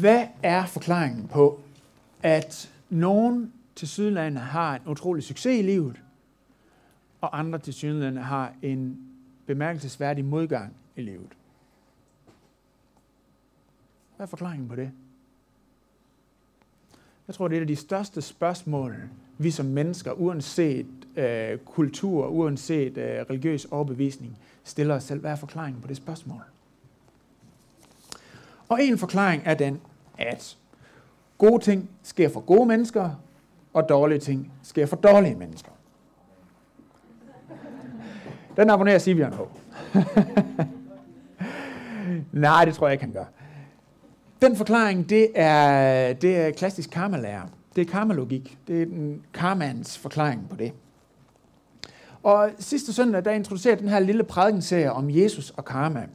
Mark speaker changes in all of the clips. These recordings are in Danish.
Speaker 1: Hvad er forklaringen på, at nogen til Sydlandet har en utrolig succes i livet, og andre til Sydlandet har en bemærkelsesværdig modgang i livet? Hvad er forklaringen på det? Jeg tror, det er et af de største spørgsmål, vi som mennesker, uanset øh, kultur, uanset øh, religiøs overbevisning, stiller os selv. Hvad er forklaringen på det spørgsmål? Og en forklaring er den, at gode ting sker for gode mennesker, og dårlige ting sker for dårlige mennesker. Den abonnerer Sivian på. Nej, det tror jeg ikke, han gør. Den forklaring, det er, det er klassisk karmalærer. Det er karmalogik. Det er den karmans forklaring på det. Og sidste søndag, der introducerede den her lille prædikenserie om Jesus og karma.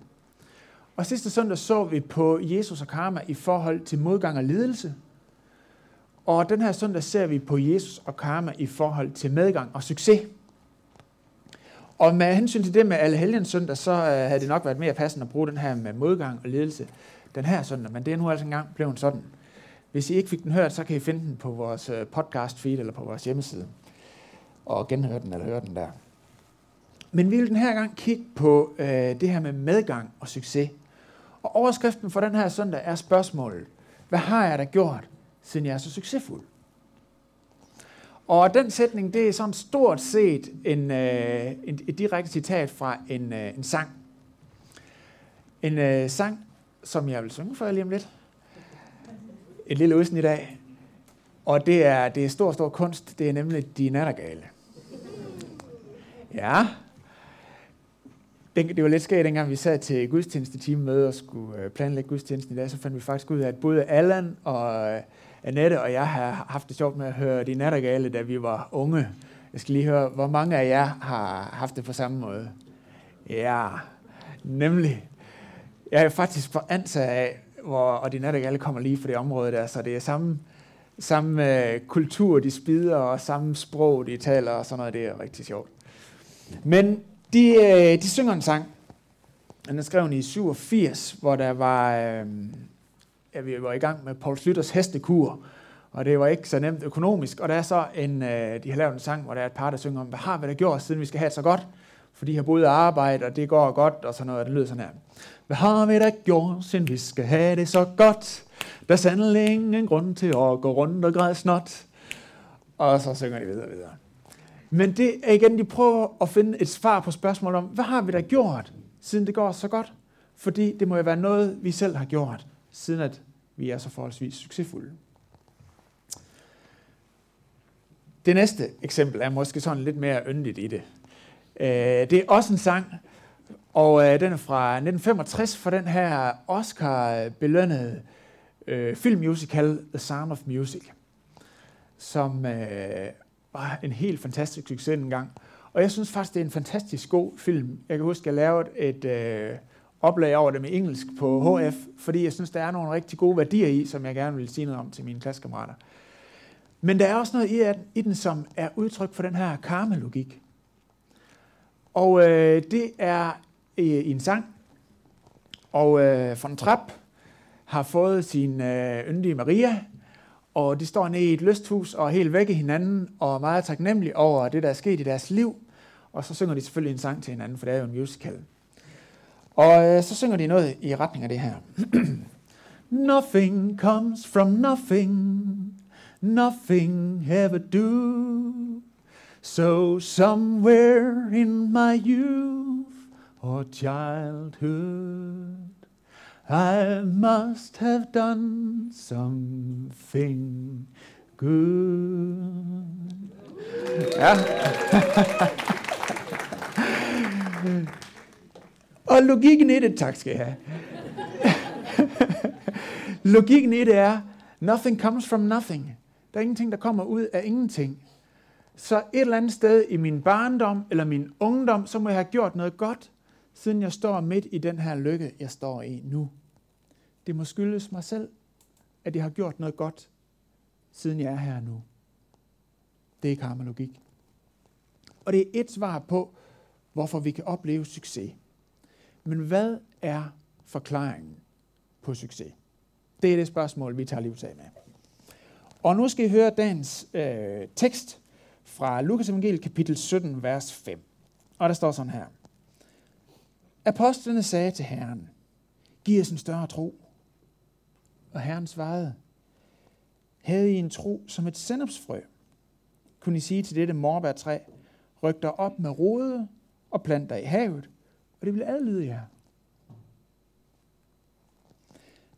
Speaker 1: Og sidste søndag så vi på Jesus og karma i forhold til modgang og lidelse. Og den her søndag ser vi på Jesus og karma i forhold til medgang og succes. Og med hensyn til det med alle helgens søndag, så øh, havde det nok været mere passende at bruge den her med modgang og ledelse den her søndag, men det er nu altså engang blevet sådan. Hvis I ikke fik den hørt, så kan I finde den på vores øh, podcast feed eller på vores hjemmeside og genhøre den eller høre den der. Men vi vil den her gang kigge på øh, det her med medgang og succes. Og overskriften for den her søndag er spørgsmålet, hvad har jeg da gjort, siden jeg er så succesfuld? Og den sætning, det er sådan stort set en, øh, en, et direkte citat fra en, øh, en sang. En øh, sang, som jeg vil synge for jer lige om lidt. Et lille udsnit dag. Og det er, det er stor, stor kunst. Det er nemlig De Nattergale. Ja. Det, det var lidt skægt, dengang vi sad til gudstjeneste med og skulle øh, planlægge gudstjenesten i dag, så fandt vi faktisk ud af, at både Allan og øh, Annette og jeg har haft det sjovt med at høre De Nattergale, da vi var unge. Jeg skal lige høre, hvor mange af jer har haft det på samme måde? Ja, nemlig jeg er faktisk for ansat af, hvor, og de nattergale kommer lige fra det område der, så det er samme, samme øh, kultur, de spider, og samme sprog, de taler, og sådan noget, det er rigtig sjovt. Men de, øh, de synger en sang, den er skrevet i 87, hvor der var, uh, ja, vi var i gang med Paul Slytters hestekur, og det var ikke så nemt økonomisk, og der er så en, øh, de har lavet en sang, hvor der er et par, der synger om, hvad har vi da gjort, siden vi skal have det så godt, for de har boet og arbejde, og det går godt, og sådan noget, og det lyder sådan her. Hvad har vi da gjort, siden vi skal have det så godt? Der er sandelig ingen grund til at gå rundt og græde snot. Og så synger de videre og videre. Men det er igen, de prøver at finde et svar på spørgsmålet om, hvad har vi da gjort, siden det går så godt? Fordi det må jo være noget, vi selv har gjort, siden at vi er så forholdsvis succesfulde. Det næste eksempel er måske sådan lidt mere yndigt i det. Øh, det er også en sang, og øh, den er fra 1965 for den her Oscar-belønnede øh, filmmusical The Sound of Music, som var en helt fantastisk succes engang. Og jeg synes faktisk, det er en fantastisk god film. Jeg kan huske, at jeg lavede et øh, oplag over det med engelsk på HF, fordi jeg synes, der er nogle rigtig gode værdier i, som jeg gerne vil sige noget om til mine klassekammerater. Men der er også noget i, i den, som er udtryk for den her karma-logik. Og øh, det er i, i en sang. Og øh, von Trapp har fået sin øh, yndige Maria, og de står nede i et lysthus og er helt væk i hinanden, og er meget taknemmelige over det, der er sket i deres liv. Og så synger de selvfølgelig en sang til hinanden, for det er jo en musical. Og øh, så synger de noget i retning af det her. Nothing comes from nothing, nothing ever do. So somewhere in my youth, or childhood. I must have done something good. Ja. Og logikken i det, tak skal jeg have. logikken i det er, nothing comes from nothing. Der er ingenting, der kommer ud af ingenting. Så et eller andet sted i min barndom eller min ungdom, så må jeg have gjort noget godt, siden jeg står midt i den her lykke, jeg står i nu. Det må skyldes mig selv, at jeg har gjort noget godt, siden jeg er her nu. Det er karmalogik. Og det er et svar på, hvorfor vi kan opleve succes. Men hvad er forklaringen på succes? Det er det spørgsmål, vi tager livsag med. Og nu skal I høre dagens øh, tekst fra Lukas evangeliet kapitel 17, vers 5. Og der står sådan her. Apostlene sagde til Herren, giv os en større tro. Og Herren svarede, havde I en tro som et sennepsfrø, kunne I sige til dette morbærtræ, ryk dig op med rode og plant dig i havet, og det vil adlyde jer.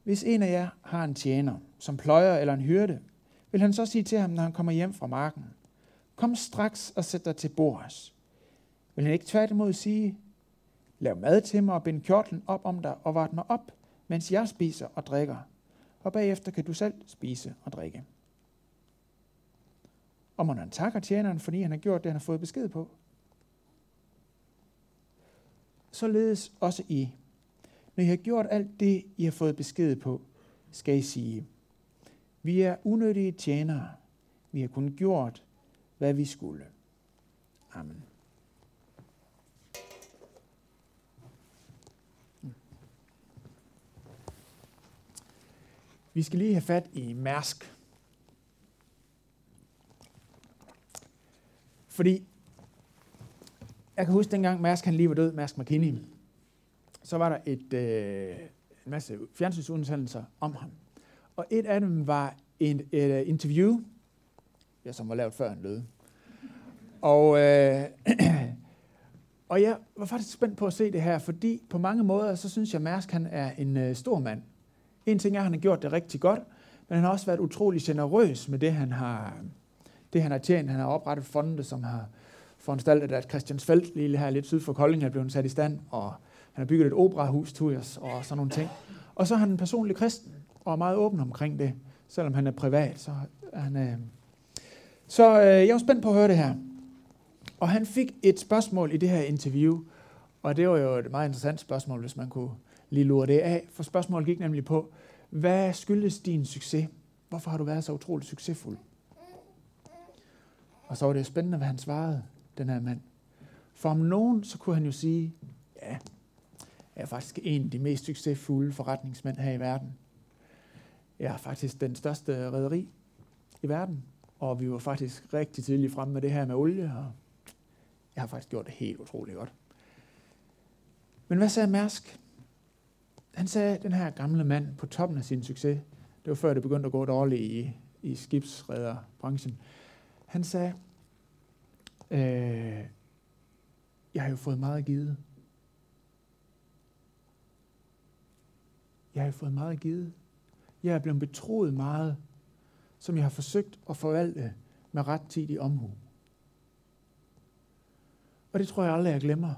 Speaker 1: Hvis en af jer har en tjener, som pløjer eller en hyrde, vil han så sige til ham, når han kommer hjem fra marken, kom straks og sæt dig til bords. Vil han ikke tværtimod sige, lav mad til mig og bind kjortlen op om dig og vart mig op, mens jeg spiser og drikker, og bagefter kan du selv spise og drikke. Og man han takker tjeneren, fordi han har gjort det, han har fået besked på. Således også I. Når I har gjort alt det, I har fået besked på, skal I sige, vi er unødige tjenere. Vi har kun gjort, hvad vi skulle. Amen. Vi skal lige have fat i Mærsk. Fordi jeg kan huske dengang Mærsk han lige var død, Mærsk McKinney, så var der et, øh, en masse fjernsynsudsendelser om ham. Og et af dem var en, et uh, interview, ja, som var lavet før han døde. Og, øh, og jeg var faktisk spændt på at se det her, fordi på mange måder, så synes jeg, at Mærsk han er en øh, stor mand. En ting er, at han har gjort det rigtig godt, men han har også været utrolig generøs med det, han har, det, han har tjent. Han har oprettet fonde, som har foranstaltet, at Christiansfeldt, lige her lidt syd for Kolding, er blevet sat i stand, og han har bygget et operahus, Tujers, og sådan nogle ting. Og så er han en personlig kristen, og er meget åben omkring det, selvom han er privat. Så, han, øh... så øh, jeg var spændt på at høre det her. Og han fik et spørgsmål i det her interview, og det var jo et meget interessant spørgsmål, hvis man kunne lige lurer det af. For spørgsmålet gik nemlig på, hvad skyldes din succes? Hvorfor har du været så utroligt succesfuld? Og så var det spændende, hvad han svarede, den her mand. For om nogen, så kunne han jo sige, ja, jeg er faktisk en af de mest succesfulde forretningsmænd her i verden. Jeg er faktisk den største rederi i verden, og vi var faktisk rigtig tidligt fremme med det her med olie, og jeg har faktisk gjort det helt utroligt godt. Men hvad sagde Mærsk? Han sagde, den her gamle mand på toppen af sin succes, det var før det begyndte at gå dårligt i, i skibsrederbranchen, han sagde, øh, jeg har jo fået meget givet. Jeg har jo fået meget givet. Jeg er blevet betroet meget, som jeg har forsøgt at forvalte med ret i omhu. Og det tror jeg aldrig, jeg glemmer.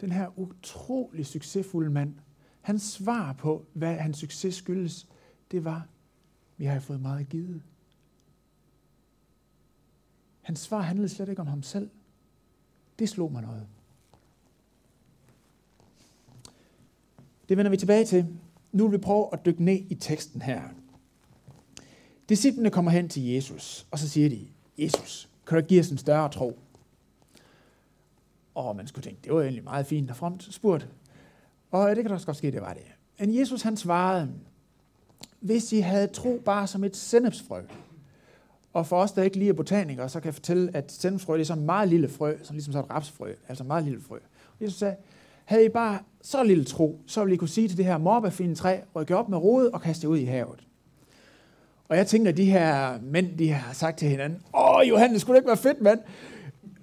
Speaker 1: Den her utrolig succesfulde mand, hans svar på, hvad hans succes skyldes, det var, vi har fået meget givet. Hans svar handlede slet ikke om ham selv. Det slog mig noget. Det vender vi tilbage til. Nu vil vi prøve at dykke ned i teksten her. Disciplene kommer hen til Jesus, og så siger de, Jesus, kan du give os en større tro? Og man skulle tænke, det var egentlig meget fint og fremt spurgt. Og det kan da også godt ske, det var det. Men Jesus han svarede, hvis I havde tro bare som et sennepsfrø, og for os, der ikke lige er botanikere, så kan jeg fortælle, at sennepsfrø det er så meget lille frø, som ligesom så et rapsfrø, altså meget lille frø. Og Jesus sagde, havde I bare så lille tro, så ville I kunne sige til det her morbafine træ, rykke op med rodet og kaste ud i havet. Og jeg tænker, at de her mænd, de har sagt til hinanden, åh Johannes, skulle det ikke være fedt, mand?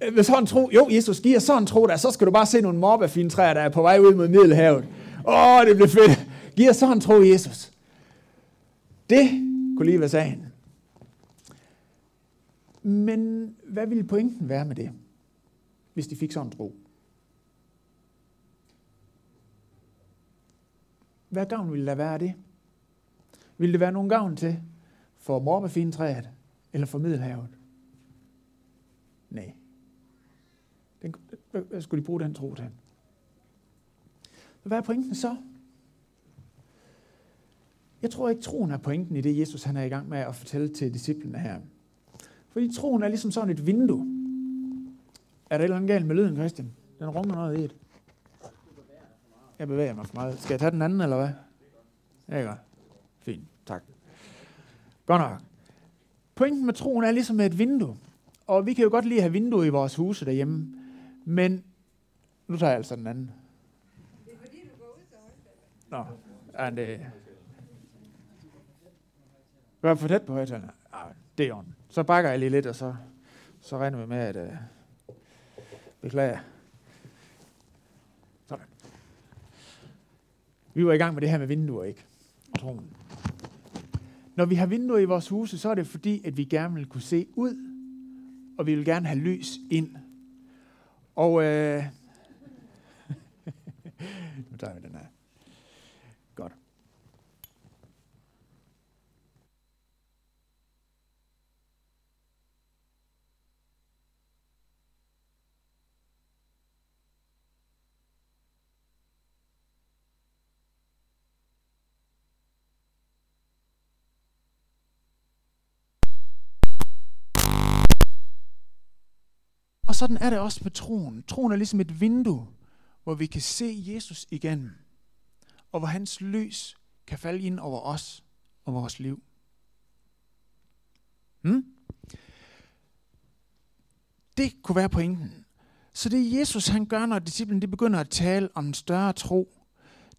Speaker 1: Øh, hvis sådan tro, jo Jesus, giver sådan tro der, så skal du bare se nogle fine træer, der er på vej ud mod Middelhavet. Åh, det bliver fedt. Giver sådan tro, Jesus. Det kunne lige være sagen. Men hvad ville pointen være med det, hvis de fik sådan en tro? Hvad gavn ville der være af det? Ville det være nogen gavn til for morbefintræet eller for Middelhavet? Nej. Hvad skulle de bruge den tro til? Hvad er pointen så? Jeg tror ikke, troen er pointen i det, Jesus han er i gang med at fortælle til disciplene her. Fordi troen er ligesom sådan et vindue. Er der et eller andet galt med lyden, Christian? Den rummer noget i det. Jeg bevæger mig for meget. Skal jeg tage den anden, eller hvad? Ja, godt. Tak. Godt nok. Pointen med troen er ligesom et vindue. Og vi kan jo godt lide at have vinduer i vores huse derhjemme. Men nu tager jeg altså den anden. Det er fordi, du går ud til Nå, er det... Gør for tæt på højtalerne. Ah, det er ordentligt. Så bakker jeg lige lidt, og så, så regner vi med, at... Uh, beklager. Sådan. Vi var i gang med det her med vinduer, ikke? Troen. Når vi har vinduer i vores huse, så er det fordi, at vi gerne vil kunne se ud, og vi vil gerne have lys ind. Og øh, nu tager vi den her. Godt. Og sådan er det også med troen. Troen er ligesom et vindue, hvor vi kan se Jesus igen, og hvor hans lys kan falde ind over os og vores liv. Hmm? Det kunne være pointen. Så det Jesus han gør, når disciplen de begynder at tale om en større tro,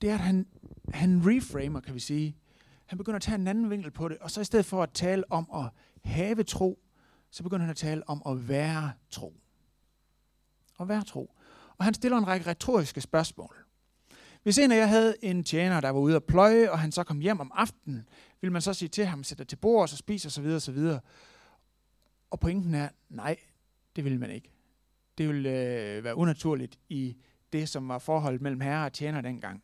Speaker 1: det er, at han, han reframer, kan vi sige. Han begynder at tage en anden vinkel på det, og så i stedet for at tale om at have tro, så begynder han at tale om at være tro og være tro. Og han stiller en række retoriske spørgsmål. Hvis en af jer havde en tjener, der var ude at pløje, og han så kom hjem om aftenen, ville man så sige til ham, sætte til bord og så spise osv. osv. Og pointen er, nej, det vil man ikke. Det vil øh, være unaturligt i det, som var forholdet mellem herre og tjener dengang.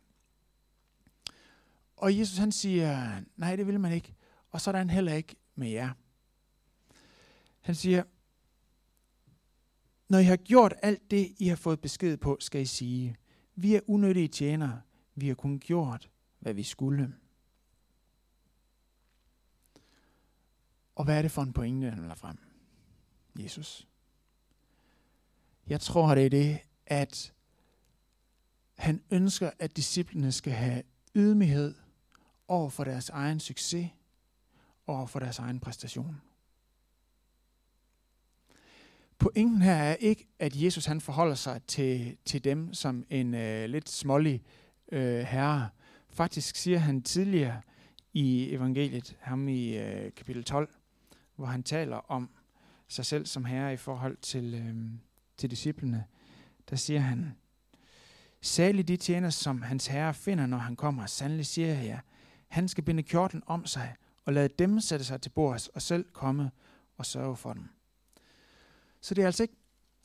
Speaker 1: Og Jesus han siger, nej, det vil man ikke. Og sådan heller ikke med jer. Han siger, når I har gjort alt det, I har fået besked på, skal I sige, vi er unødige tjenere, vi har kun gjort, hvad vi skulle. Og hvad er det for en pointe, han lader frem? Jesus. Jeg tror, det er det, at han ønsker, at disciplene skal have ydmyghed over for deres egen succes, over for deres egen præstation. Pointen her er ikke, at Jesus han forholder sig til, til dem som en øh, lidt smålig øh, herre. Faktisk siger han tidligere i evangeliet, ham i øh, kapitel 12, hvor han taler om sig selv som herre i forhold til, øh, til disciplene. Der siger han, Særlig de tjener, som hans herre finder, når han kommer. Sandelig siger jeg, han skal binde kjorten om sig og lade dem sætte sig til bords og selv komme og sørge for dem. Så det er altså ikke,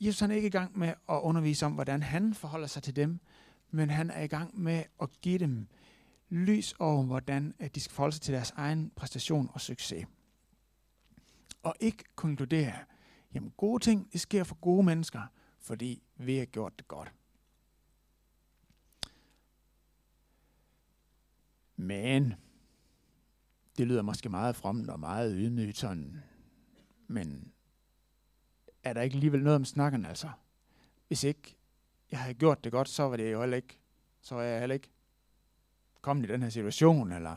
Speaker 1: Jesus han er ikke i gang med at undervise om, hvordan han forholder sig til dem, men han er i gang med at give dem lys over, hvordan at de skal forholde sig til deres egen præstation og succes. Og ikke konkludere, jamen gode ting, det sker for gode mennesker, fordi vi har gjort det godt. Men det lyder måske meget fromt og meget ydmygt sådan, men er der ikke alligevel noget om snakken, altså. Hvis ikke jeg havde gjort det godt, så var det jo heller ikke, så var jeg heller ikke kommet i den her situation, eller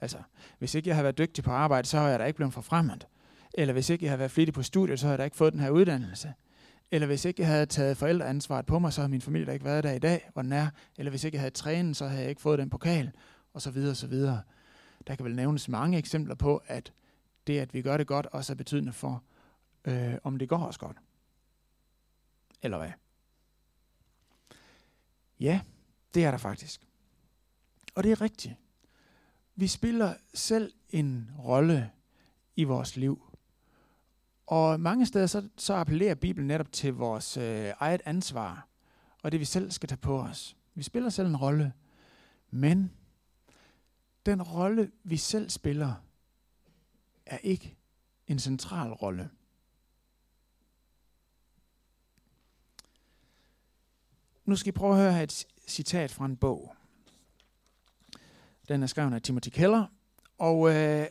Speaker 1: altså, hvis ikke jeg havde været dygtig på arbejde, så var jeg da ikke blevet forfremmet. Eller hvis ikke jeg havde været flittig på studiet, så havde jeg da ikke fået den her uddannelse. Eller hvis ikke jeg havde taget forældreansvaret på mig, så havde min familie da ikke været der i dag, hvor den er. Eller hvis ikke jeg havde trænet, så havde jeg ikke fået den pokal, og så videre, og så videre. Der kan vel nævnes mange eksempler på, at det, at vi gør det godt, også er betydende for, øh, om det går os godt. Eller hvad? Ja, det er der faktisk. Og det er rigtigt. Vi spiller selv en rolle i vores liv. Og mange steder så, så appellerer Bibelen netop til vores øh, eget ansvar, og det vi selv skal tage på os. Vi spiller selv en rolle, men den rolle, vi selv spiller, er ikke en central rolle. Nu skal I prøve at høre et citat fra en bog. Den er skrevet af Timothy Keller, og øh,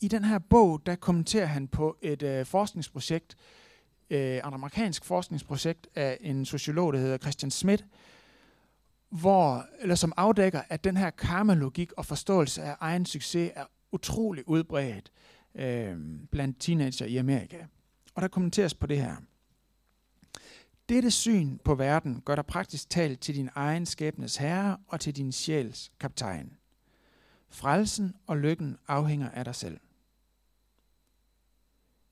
Speaker 1: i den her bog, der kommenterer han på et øh, forskningsprojekt, øh, et amerikansk forskningsprojekt af en sociolog, der hedder Christian Schmidt, hvor, eller som afdækker, at den her karma-logik og forståelse af egen succes er
Speaker 2: utrolig udbredt øh, blandt teenager i Amerika. Og der kommenteres på det her. Dette syn på verden gør dig praktisk talt til din egen skæbnes herre og til din sjæls kaptajn. Frelsen og lykken afhænger af dig selv.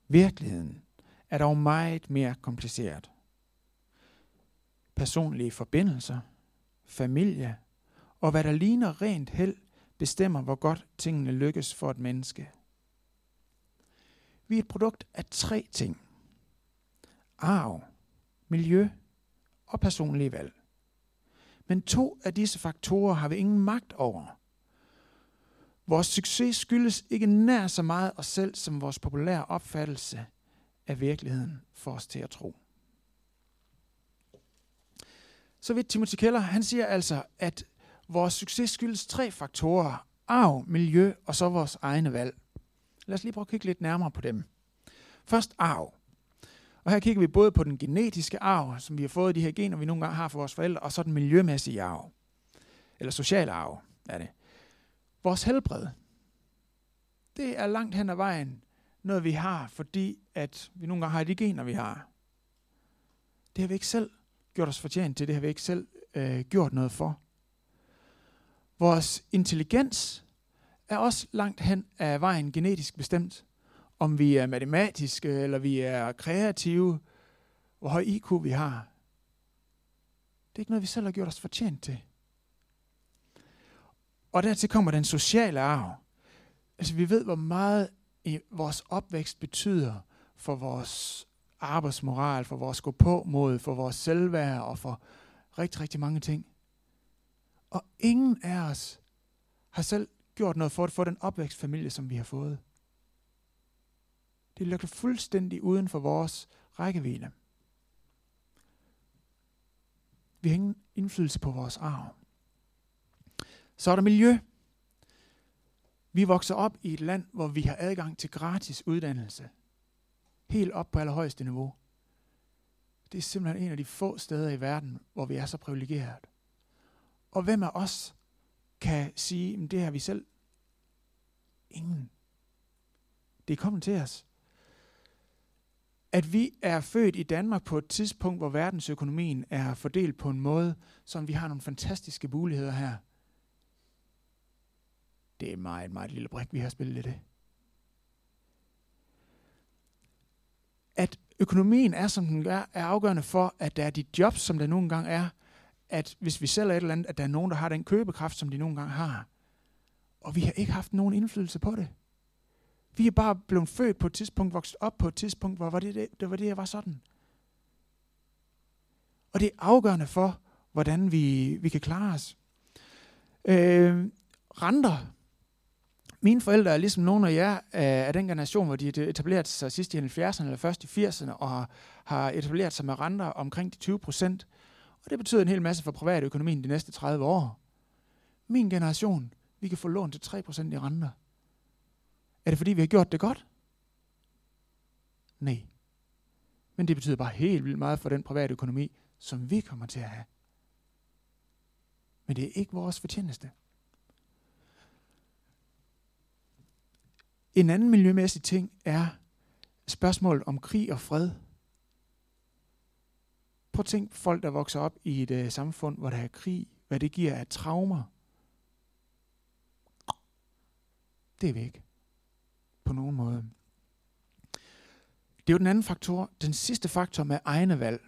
Speaker 2: Virkeligheden er dog meget mere kompliceret. Personlige forbindelser, familie og hvad der ligner rent held bestemmer, hvor godt tingene lykkes for et menneske. Vi er et produkt af tre ting. Arv, miljø og personlige valg. Men to af disse faktorer har vi ingen magt over. Vores succes skyldes ikke nær så meget os selv, som vores populære opfattelse af virkeligheden får os til at tro. Så vidt Timothy Keller, han siger altså, at vores succes skyldes tre faktorer. Arv, miljø og så vores egne valg. Lad os lige prøve at kigge lidt nærmere på dem. Først arv. Og her kigger vi både på den genetiske arv, som vi har fået de her gener, vi nogle gange har fra vores forældre, og så den miljømæssige arv. Eller social arv er det. Vores helbred. Det er langt hen ad vejen noget, vi har, fordi at vi nogle gange har de gener, vi har. Det har vi ikke selv gjort os fortjent til, det har vi ikke selv øh, gjort noget for. Vores intelligens er også langt hen ad vejen genetisk bestemt. Om vi er matematiske, eller vi er kreative, hvor høj IQ vi har. Det er ikke noget, vi selv har gjort os fortjent til. Og dertil kommer den sociale arv. Altså vi ved, hvor meget i vores opvækst betyder for vores arbejdsmoral, for vores gå på mod, for vores selvværd og for rigtig, rigtig mange ting. Og ingen af os har selv gjort noget for at få den opvækstfamilie, som vi har fået. Det ligger fuldstændig uden for vores rækkevidde. Vi har ingen indflydelse på vores arv. Så er der miljø. Vi vokser op i et land, hvor vi har adgang til gratis uddannelse. Helt op på allerhøjeste niveau. Det er simpelthen en af de få steder i verden, hvor vi er så privilegeret. Og hvem af os kan sige, at det har vi selv? Ingen. Det er kommet til os. At vi er født i Danmark på et tidspunkt, hvor verdensøkonomien er fordelt på en måde, som vi har nogle fantastiske muligheder her. Det er meget, meget lille brik, vi har spillet i det. At økonomien er, som den er, er afgørende for, at der er de jobs, som der nogle gange er, at hvis vi sælger et eller andet, at der er nogen, der har den købekraft, som de nogle gange har. Og vi har ikke haft nogen indflydelse på det. Vi er bare blevet født på et tidspunkt, vokset op på et tidspunkt, hvor var det, det, det var det, jeg var sådan. Og det er afgørende for, hvordan vi, vi kan klare os. Øh, renter. Mine forældre er ligesom nogle af jer af den generation, hvor de etableret sig sidst i 70'erne eller først i 80'erne, og har etableret sig med renter omkring de 20 procent. Og det betyder en hel masse for privatøkonomien de næste 30 år. Min generation, vi kan få lån til 3 procent i renter. Er det fordi, vi har gjort det godt? Nej. Men det betyder bare helt vildt meget for den private økonomi, som vi kommer til at have. Men det er ikke vores fortjeneste. En anden miljømæssig ting er spørgsmålet om krig og fred. Prøv at tænk folk, der vokser op i et uh, samfund, hvor der er krig, hvad det giver af traumer. Det er væk. På nogen måde. Det er jo den anden faktor. Den sidste faktor med egne valg.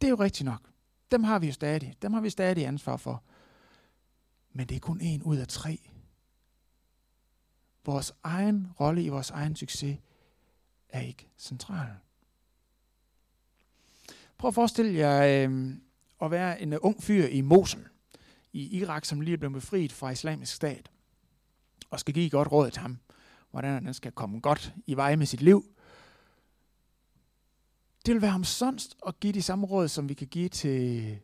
Speaker 2: Det er jo rigtigt nok. Dem har vi jo stadig. Dem har vi stadig ansvar for. Men det er kun en ud af tre. Vores egen rolle i vores egen succes er ikke central. Prøv at forestille jer øh, at være en øh, ung fyr i Mosul i Irak, som lige er blevet befriet fra islamisk stat, og skal give godt råd til ham, hvordan han skal komme godt i vej med sit liv. Det vil være ham at give de samme råd, som vi kan give til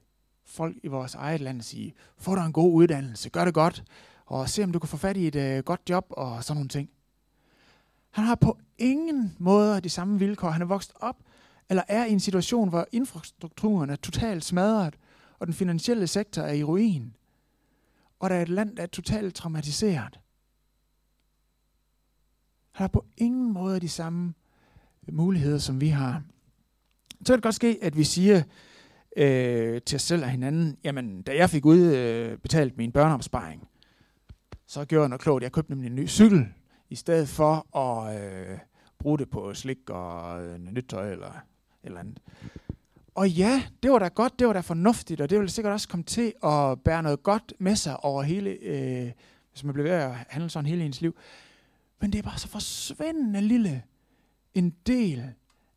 Speaker 2: folk i vores eget land og sige, få dig en god uddannelse, gør det godt, og se om du kan få fat i et øh, godt job og sådan nogle ting. Han har på ingen måde de samme vilkår. Han er vokset op, eller er i en situation, hvor infrastrukturen er totalt smadret, og den finansielle sektor er i ruin, og der er et land, der er totalt traumatiseret. Han har på ingen måde de samme muligheder, som vi har. Så kan det godt ske, at vi siger øh, til os selv og hinanden, jamen, da jeg fik udbetalt øh, min børneopsparing, så gjorde jeg noget klogt. Jeg købte nemlig en ny cykel, i stedet for at øh, bruge det på slik og øh, nyt tøj eller eller andet. Og ja, det var da godt, det var da fornuftigt, og det ville sikkert også komme til at bære noget godt med sig over hele, øh, hvis man bliver ved at handle sådan hele ens liv. Men det er bare så forsvindende lille en del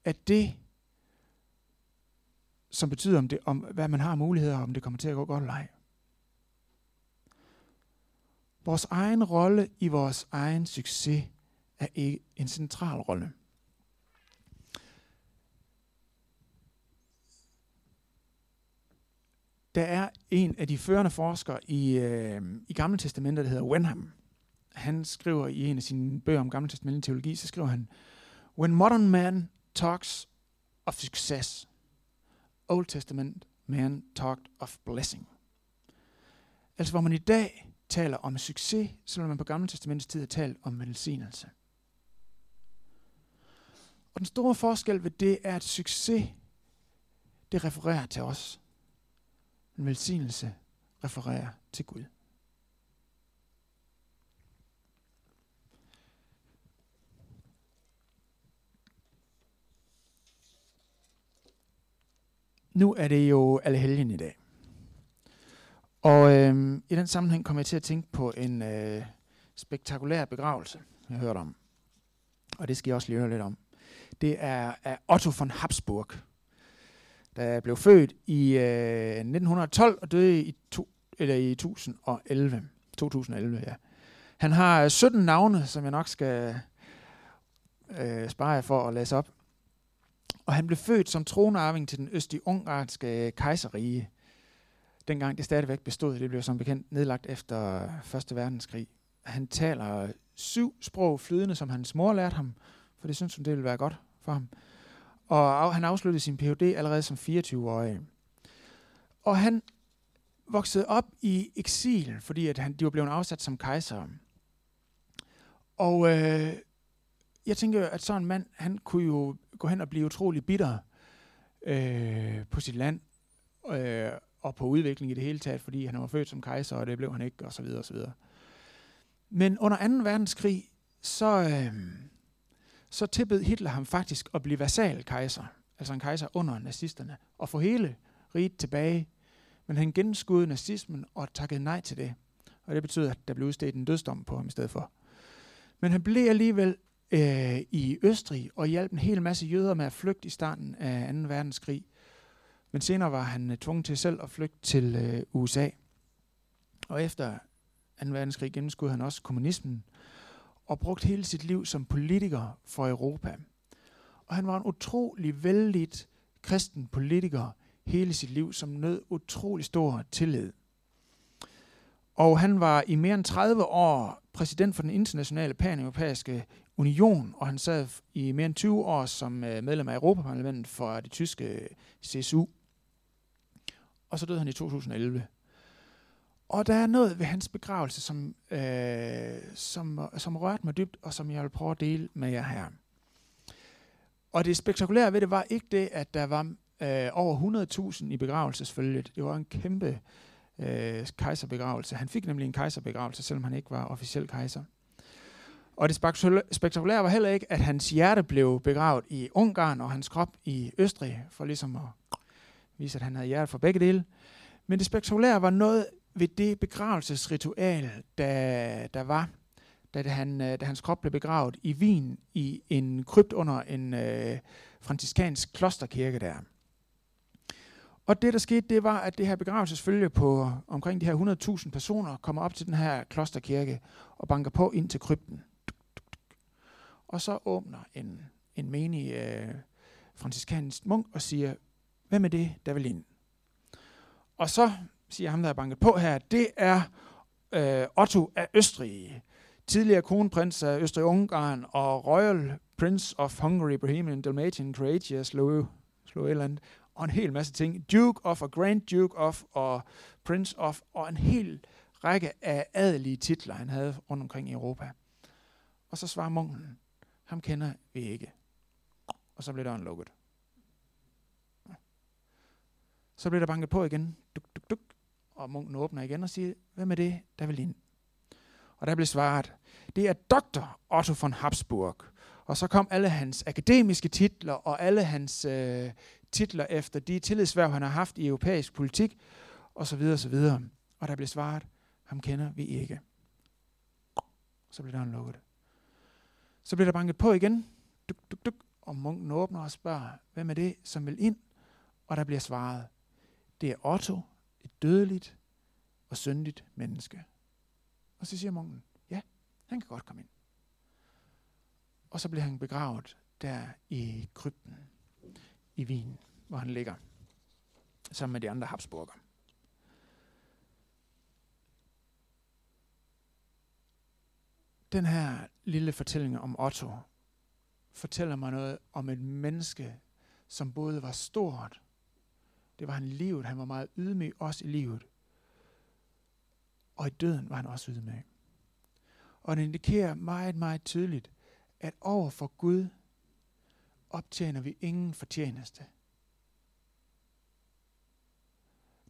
Speaker 2: af det, som betyder, om, det, om hvad man har muligheder, om det kommer til at gå godt eller ej. Vores egen rolle i vores egen succes er ikke en central rolle. Der er en af de førende forskere i, øh, i Gamle Testamentet, der hedder Wenham. Han skriver i en af sine bøger om Gamle teologi, så skriver han, When modern man talks of success, Old Testament man talked of blessing. Altså hvor man i dag taler om succes, så vil man på Gamle Testamentets tid have talt om velsignelse. Og den store forskel ved det er, at succes, det refererer til os. En velsignelse refererer til Gud. Nu er det jo alle helgen i dag. Og øh, i den sammenhæng kommer jeg til at tænke på en øh, spektakulær begravelse, jeg hørte om. Og det skal jeg også lige høre lidt om. Det er af Otto von Habsburg, der blev født i øh, 1912 og døde i, to, eller i 2011. 2011, ja. Han har øh, 17 navne, som jeg nok skal øh, spare jer for at læse op. Og han blev født som tronarving til den østlige ungarske kejserrige. Dengang det stadigvæk bestod, det blev som bekendt nedlagt efter Første Verdenskrig. Han taler syv sprog flydende, som hans mor lærte ham, for det synes hun, det ville være godt for ham. Og han afsluttede sin Ph.D. allerede som 24-årig. Og han voksede op i eksil, fordi at han, de var blevet afsat som kejser. Og øh, jeg tænker, at sådan en mand, han kunne jo gå hen og blive utrolig bitter øh, på sit land, øh, og på udviklingen i det hele taget, fordi han var født som kejser, og det blev han ikke, og så videre, og så videre. Men under 2. verdenskrig, så, øh, så tilbød Hitler ham faktisk at blive kejser, altså en kejser under nazisterne, og få hele riget tilbage. Men han gennemskudde nazismen og takkede nej til det. Og det betyder, at der blev udstedt en dødsdom på ham i stedet for. Men han blev alligevel øh, i Østrig og hjalp en hel masse jøder med at flygte i starten af 2. verdenskrig. Men senere var han øh, tvunget til selv at flygte til øh, USA. Og efter 2. verdenskrig gennemskudde han også kommunismen og brugt hele sit liv som politiker for Europa. Og han var en utrolig vældigt kristen politiker hele sit liv, som nød utrolig stor tillid. Og han var i mere end 30 år præsident for den internationale pan-europæiske union, og han sad i mere end 20 år som øh, medlem af Europaparlamentet for det tyske øh, CSU. Og så døde han i 2011. Og der er noget ved hans begravelse, som, øh, som, som rørte mig dybt, og som jeg vil prøve at dele med jer her. Og det spektakulære ved det var ikke det, at der var øh, over 100.000 i begravelsesfølget. Det var en kæmpe øh, kejserbegravelse. Han fik nemlig en kejserbegravelse, selvom han ikke var officiel kejser. Og det spektakulære var heller ikke, at hans hjerte blev begravet i Ungarn og hans krop i Østrig, for ligesom at vise, at han havde hjerte for begge dele. Men det spektakulære var noget ved det begravelsesritual, der, der var, da, han, øh, da hans krop blev begravet i Wien i en krypt under en øh, franciskansk klosterkirke der. Og det, der skete, det var, at det her begravelsesfølge på omkring de her 100.000 personer kommer op til den her klosterkirke og banker på ind til krypten. Og så åbner en, en menig øh, franciskansk munk og siger, hvem er det, der vil ind? Og så siger ham, der er banket på her, det er øh, Otto af Østrig, tidligere kronprins af Østrig-Ungarn og Royal Prince of Hungary, Bohemian, Dalmatian, Croatia, Sloveland, og en hel masse ting. Duke of, og Grand Duke of, og Prince of, og en hel række af adelige titler, han havde rundt omkring i Europa. Og så svarer munken, ham kender vi ikke. Og så blev døren lukket. Så blev der banket på igen. Duk, duk, duk. Og munken åbner igen og siger, hvem er det, der vil ind? Og der blev svaret, det er doktor Otto von Habsburg. Og så kom alle hans akademiske titler og alle hans øh, titler efter de tillidsværv, han har haft i europæisk politik, og så videre, og så videre. Og der blev svaret, ham kender vi ikke. Så blev døren lukket. Så bliver der banket på igen, duk, duk, duk, og munken åbner og spørger, hvem er det, som vil ind? Og der bliver svaret, det er Otto, et dødeligt og syndigt menneske. Og så siger munken, ja, han kan godt komme ind. Og så bliver han begravet der i krypten i Wien, hvor han ligger sammen med de andre Habsburger. Den her lille fortælling om Otto fortæller mig noget om et menneske, som både var stort, det var han i livet, han var meget ydmyg også i livet, og i døden var han også ydmyg. Og det indikerer meget, meget tydeligt, at over for Gud optjener vi ingen fortjeneste.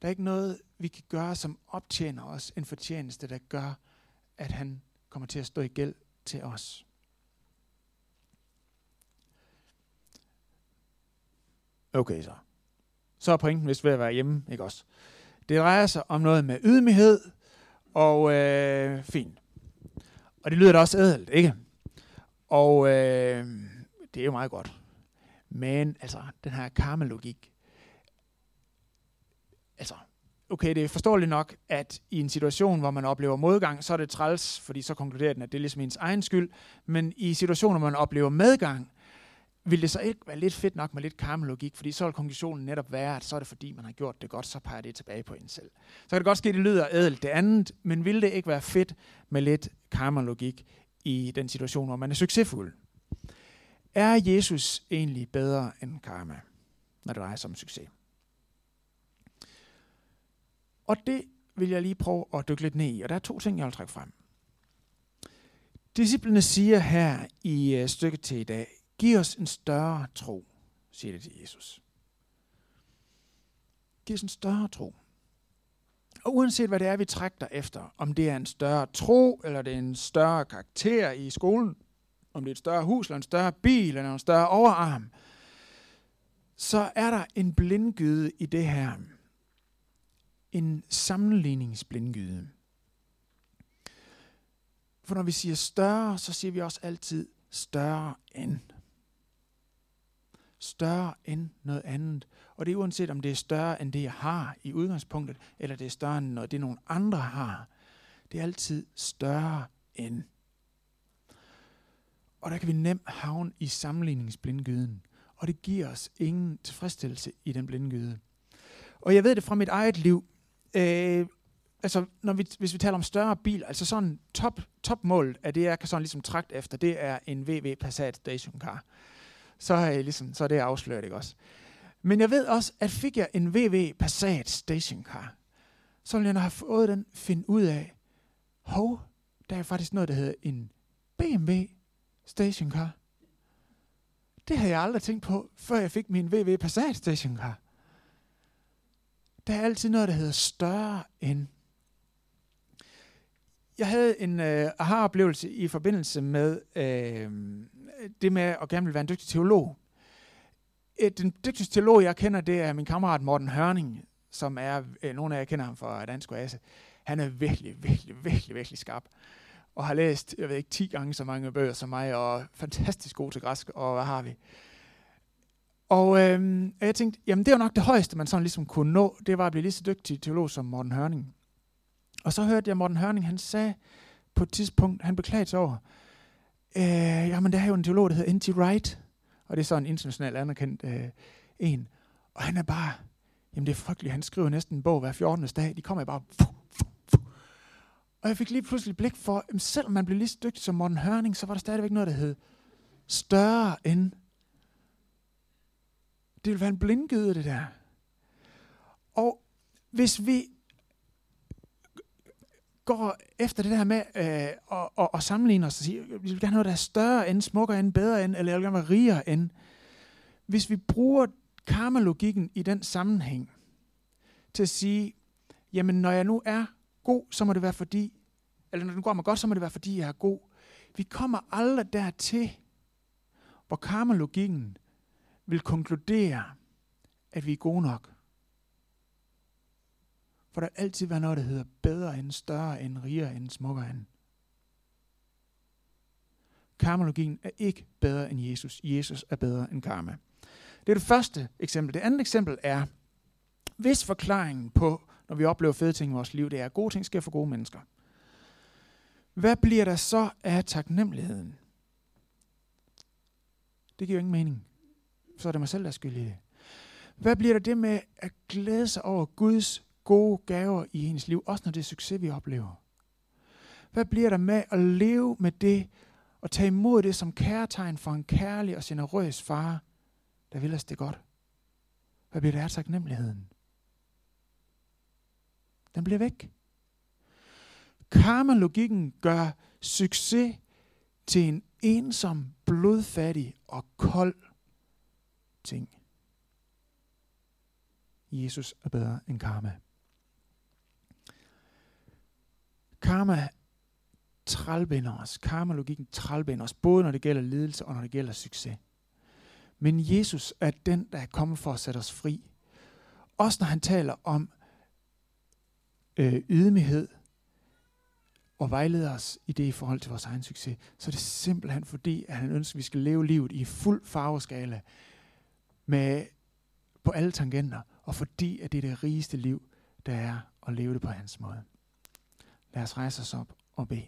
Speaker 2: Der er ikke noget, vi kan gøre, som optjener os en fortjeneste, der gør, at han kommer til at stå i gæld til os. Okay så. Så er pointen vist ved at være hjemme, ikke også? Det drejer sig om noget med ydmyghed, og øh, fint. Og det lyder da også ædelt, ikke? Og øh, det er jo meget godt. Men altså, den her karmalogik. altså, okay, det er forståeligt nok, at i en situation, hvor man oplever modgang, så er det træls, fordi så konkluderer den, at det er ligesom ens egen skyld. Men i situationer, hvor man oplever medgang, vil det så ikke være lidt fedt nok med lidt karmelogik, fordi så vil konklusionen netop være, at så er det fordi, man har gjort det godt, så peger det tilbage på en selv. Så kan det godt ske, at det lyder ædelt det andet, men vil det ikke være fedt med lidt karmelogik i den situation, hvor man er succesfuld? Er Jesus egentlig bedre end karma, når det drejer sig om succes? Og det vil jeg lige prøve at dykke lidt ned i, og der er to ting, jeg vil trække frem. Disciplene siger her i øh, stykket til i dag, giv os en større tro, siger det til Jesus. Giv os en større tro. Og uanset hvad det er, vi trækker efter, om det er en større tro, eller det er en større karakter i skolen, om det er et større hus, eller en større bil, eller en større overarm, så er der en blindgyde i det her. En sammenligningsblindgyde. For når vi siger større, så siger vi også altid større end. Større end noget andet. Og det er uanset om det er større end det, jeg har i udgangspunktet, eller det er større end noget, det nogen andre har. Det er altid større end. Og der kan vi nemt havne i sammenligningsblindgyden. Og det giver os ingen tilfredsstillelse i den blindgyde. Og jeg ved det fra mit eget liv. Øh, altså, når vi, hvis vi taler om større bil, altså sådan top, topmålet af det, jeg kan sådan ligesom trakt efter, det er en VW Passat stationcar. Så er, jeg ligesom, så er det afsløret, ikke også? Men jeg ved også, at fik jeg en VW Passat stationcar, så ville jeg have fået den finde ud af, hov, der er faktisk noget, der hedder en BMW stationcar. Det havde jeg aldrig tænkt på, før jeg fik min VW Passat stationcar. Der er altid noget, der hedder større end. Jeg havde en øh, aha-oplevelse i forbindelse med øh, det med at gerne ville være en dygtig teolog. Et, Den dygtigste teolog, jeg kender, det er min kammerat Morten Hørning, som er, øh, nogle af jer kender ham fra Dansk Oase. Han er virkelig, virkelig, virkelig, virkelig skarp og har læst, jeg ved ikke, 10 gange så mange bøger som mig, og fantastisk god til græsk, og hvad har vi? Og øh, jeg tænkte, jamen det er nok det højeste, man sådan ligesom kunne nå, det var at blive lige så dygtig teolog som Morten Hørning. Og så hørte jeg Morten Hørning, han sagde på et tidspunkt, han beklagede sig over, øh, jamen der er jo en teolog, der hedder N.T. Wright, og det er sådan en internationalt anerkendt øh, en. Og han er bare, jamen det er frygteligt, han skriver næsten en bog hver 14. dag, de kommer bare, fuh, og jeg fik lige pludselig blik for, at selvom man blev lige så dygtig som Morten Hørning, så var der stadigvæk noget, der hed større end. Det ville være en blindgyde, det der. Og hvis vi går efter det der med øh, at, at, at sammenligne os og sige, vi vil gerne have noget, der er større end, smukkere end, bedre end, eller jeg vil gerne være rigere end. Hvis vi bruger karma-logikken i den sammenhæng til at sige, jamen når jeg nu er god, så må det være fordi, eller når det går mig godt, så må det være fordi, jeg er god. Vi kommer aldrig dertil, hvor karma-logikken vil konkludere, at vi er gode nok. For der vil altid være noget, der hedder bedre end, større end, rigere end, smukkere end. Karmalogien er ikke bedre end Jesus. Jesus er bedre end karma. Det er det første eksempel. Det andet eksempel er, hvis forklaringen på, når vi oplever fede ting i vores liv, det er, at gode ting sker for gode mennesker. Hvad bliver der så af taknemmeligheden? Det giver jo ingen mening. Så er det mig selv, der er skyldig i det. Hvad bliver der det med at glæde sig over Guds gode gaver i ens liv, også når det er succes, vi oplever? Hvad bliver der med at leve med det, og tage imod det som kærtegn for en kærlig og generøs far, der vil os det godt? Hvad bliver der af taknemmeligheden? Den bliver væk. Karma-logikken gør succes til en ensom, blodfattig og kold ting. Jesus er bedre end karma. Karma trælbinder os. Karma-logikken trælbinder os, både når det gælder lidelse og når det gælder succes. Men Jesus er den, der er kommet for at sætte os fri. Også når han taler om øh, ydmyghed og vejleder os i det i forhold til vores egen succes, så er det simpelthen fordi, at han ønsker, at vi skal leve livet i fuld farveskala med, på alle tangenter, og fordi at det er det rigeste liv, der er at leve det på hans måde. Lad os rejse os op og bede.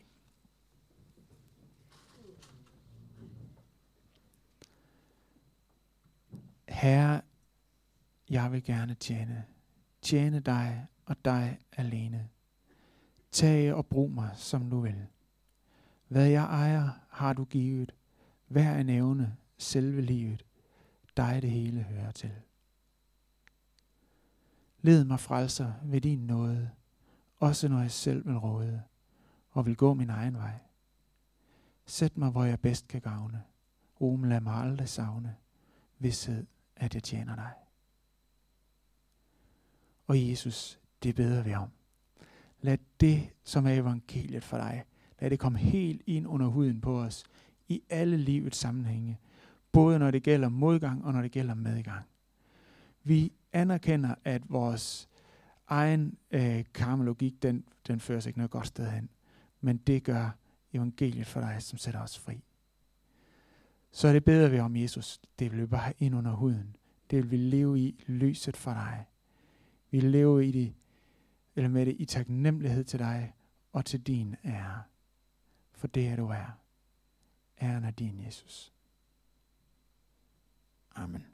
Speaker 2: Herre, jeg vil gerne tjene. Tjene dig og dig alene. Tag og brug mig, som du vil. Hvad jeg ejer, har du givet. Hver en evne, selve livet. Dig det hele hører til. Led mig frelser ved din nåde, også når jeg selv vil råde og vil gå min egen vej. Sæt mig, hvor jeg bedst kan gavne. Om lad mig aldrig savne. Vidshed, at jeg tjener dig. Og Jesus, det beder vi om. Lad det, som er evangeliet for dig, lad det komme helt ind under huden på os i alle livets sammenhænge, både når det gælder modgang og når det gælder medgang. Vi anerkender, at vores egen øh, karmelogik, den, den fører sig ikke noget godt sted hen. Men det gør evangeliet for dig, som sætter os fri. Så det beder vi om Jesus. Det vil vi bare ind under huden. Det vil vi leve i lyset for dig. Vi lever i det, eller med det i taknemmelighed til dig og til din ære. For det er du er. Æren er din, Jesus. Amen.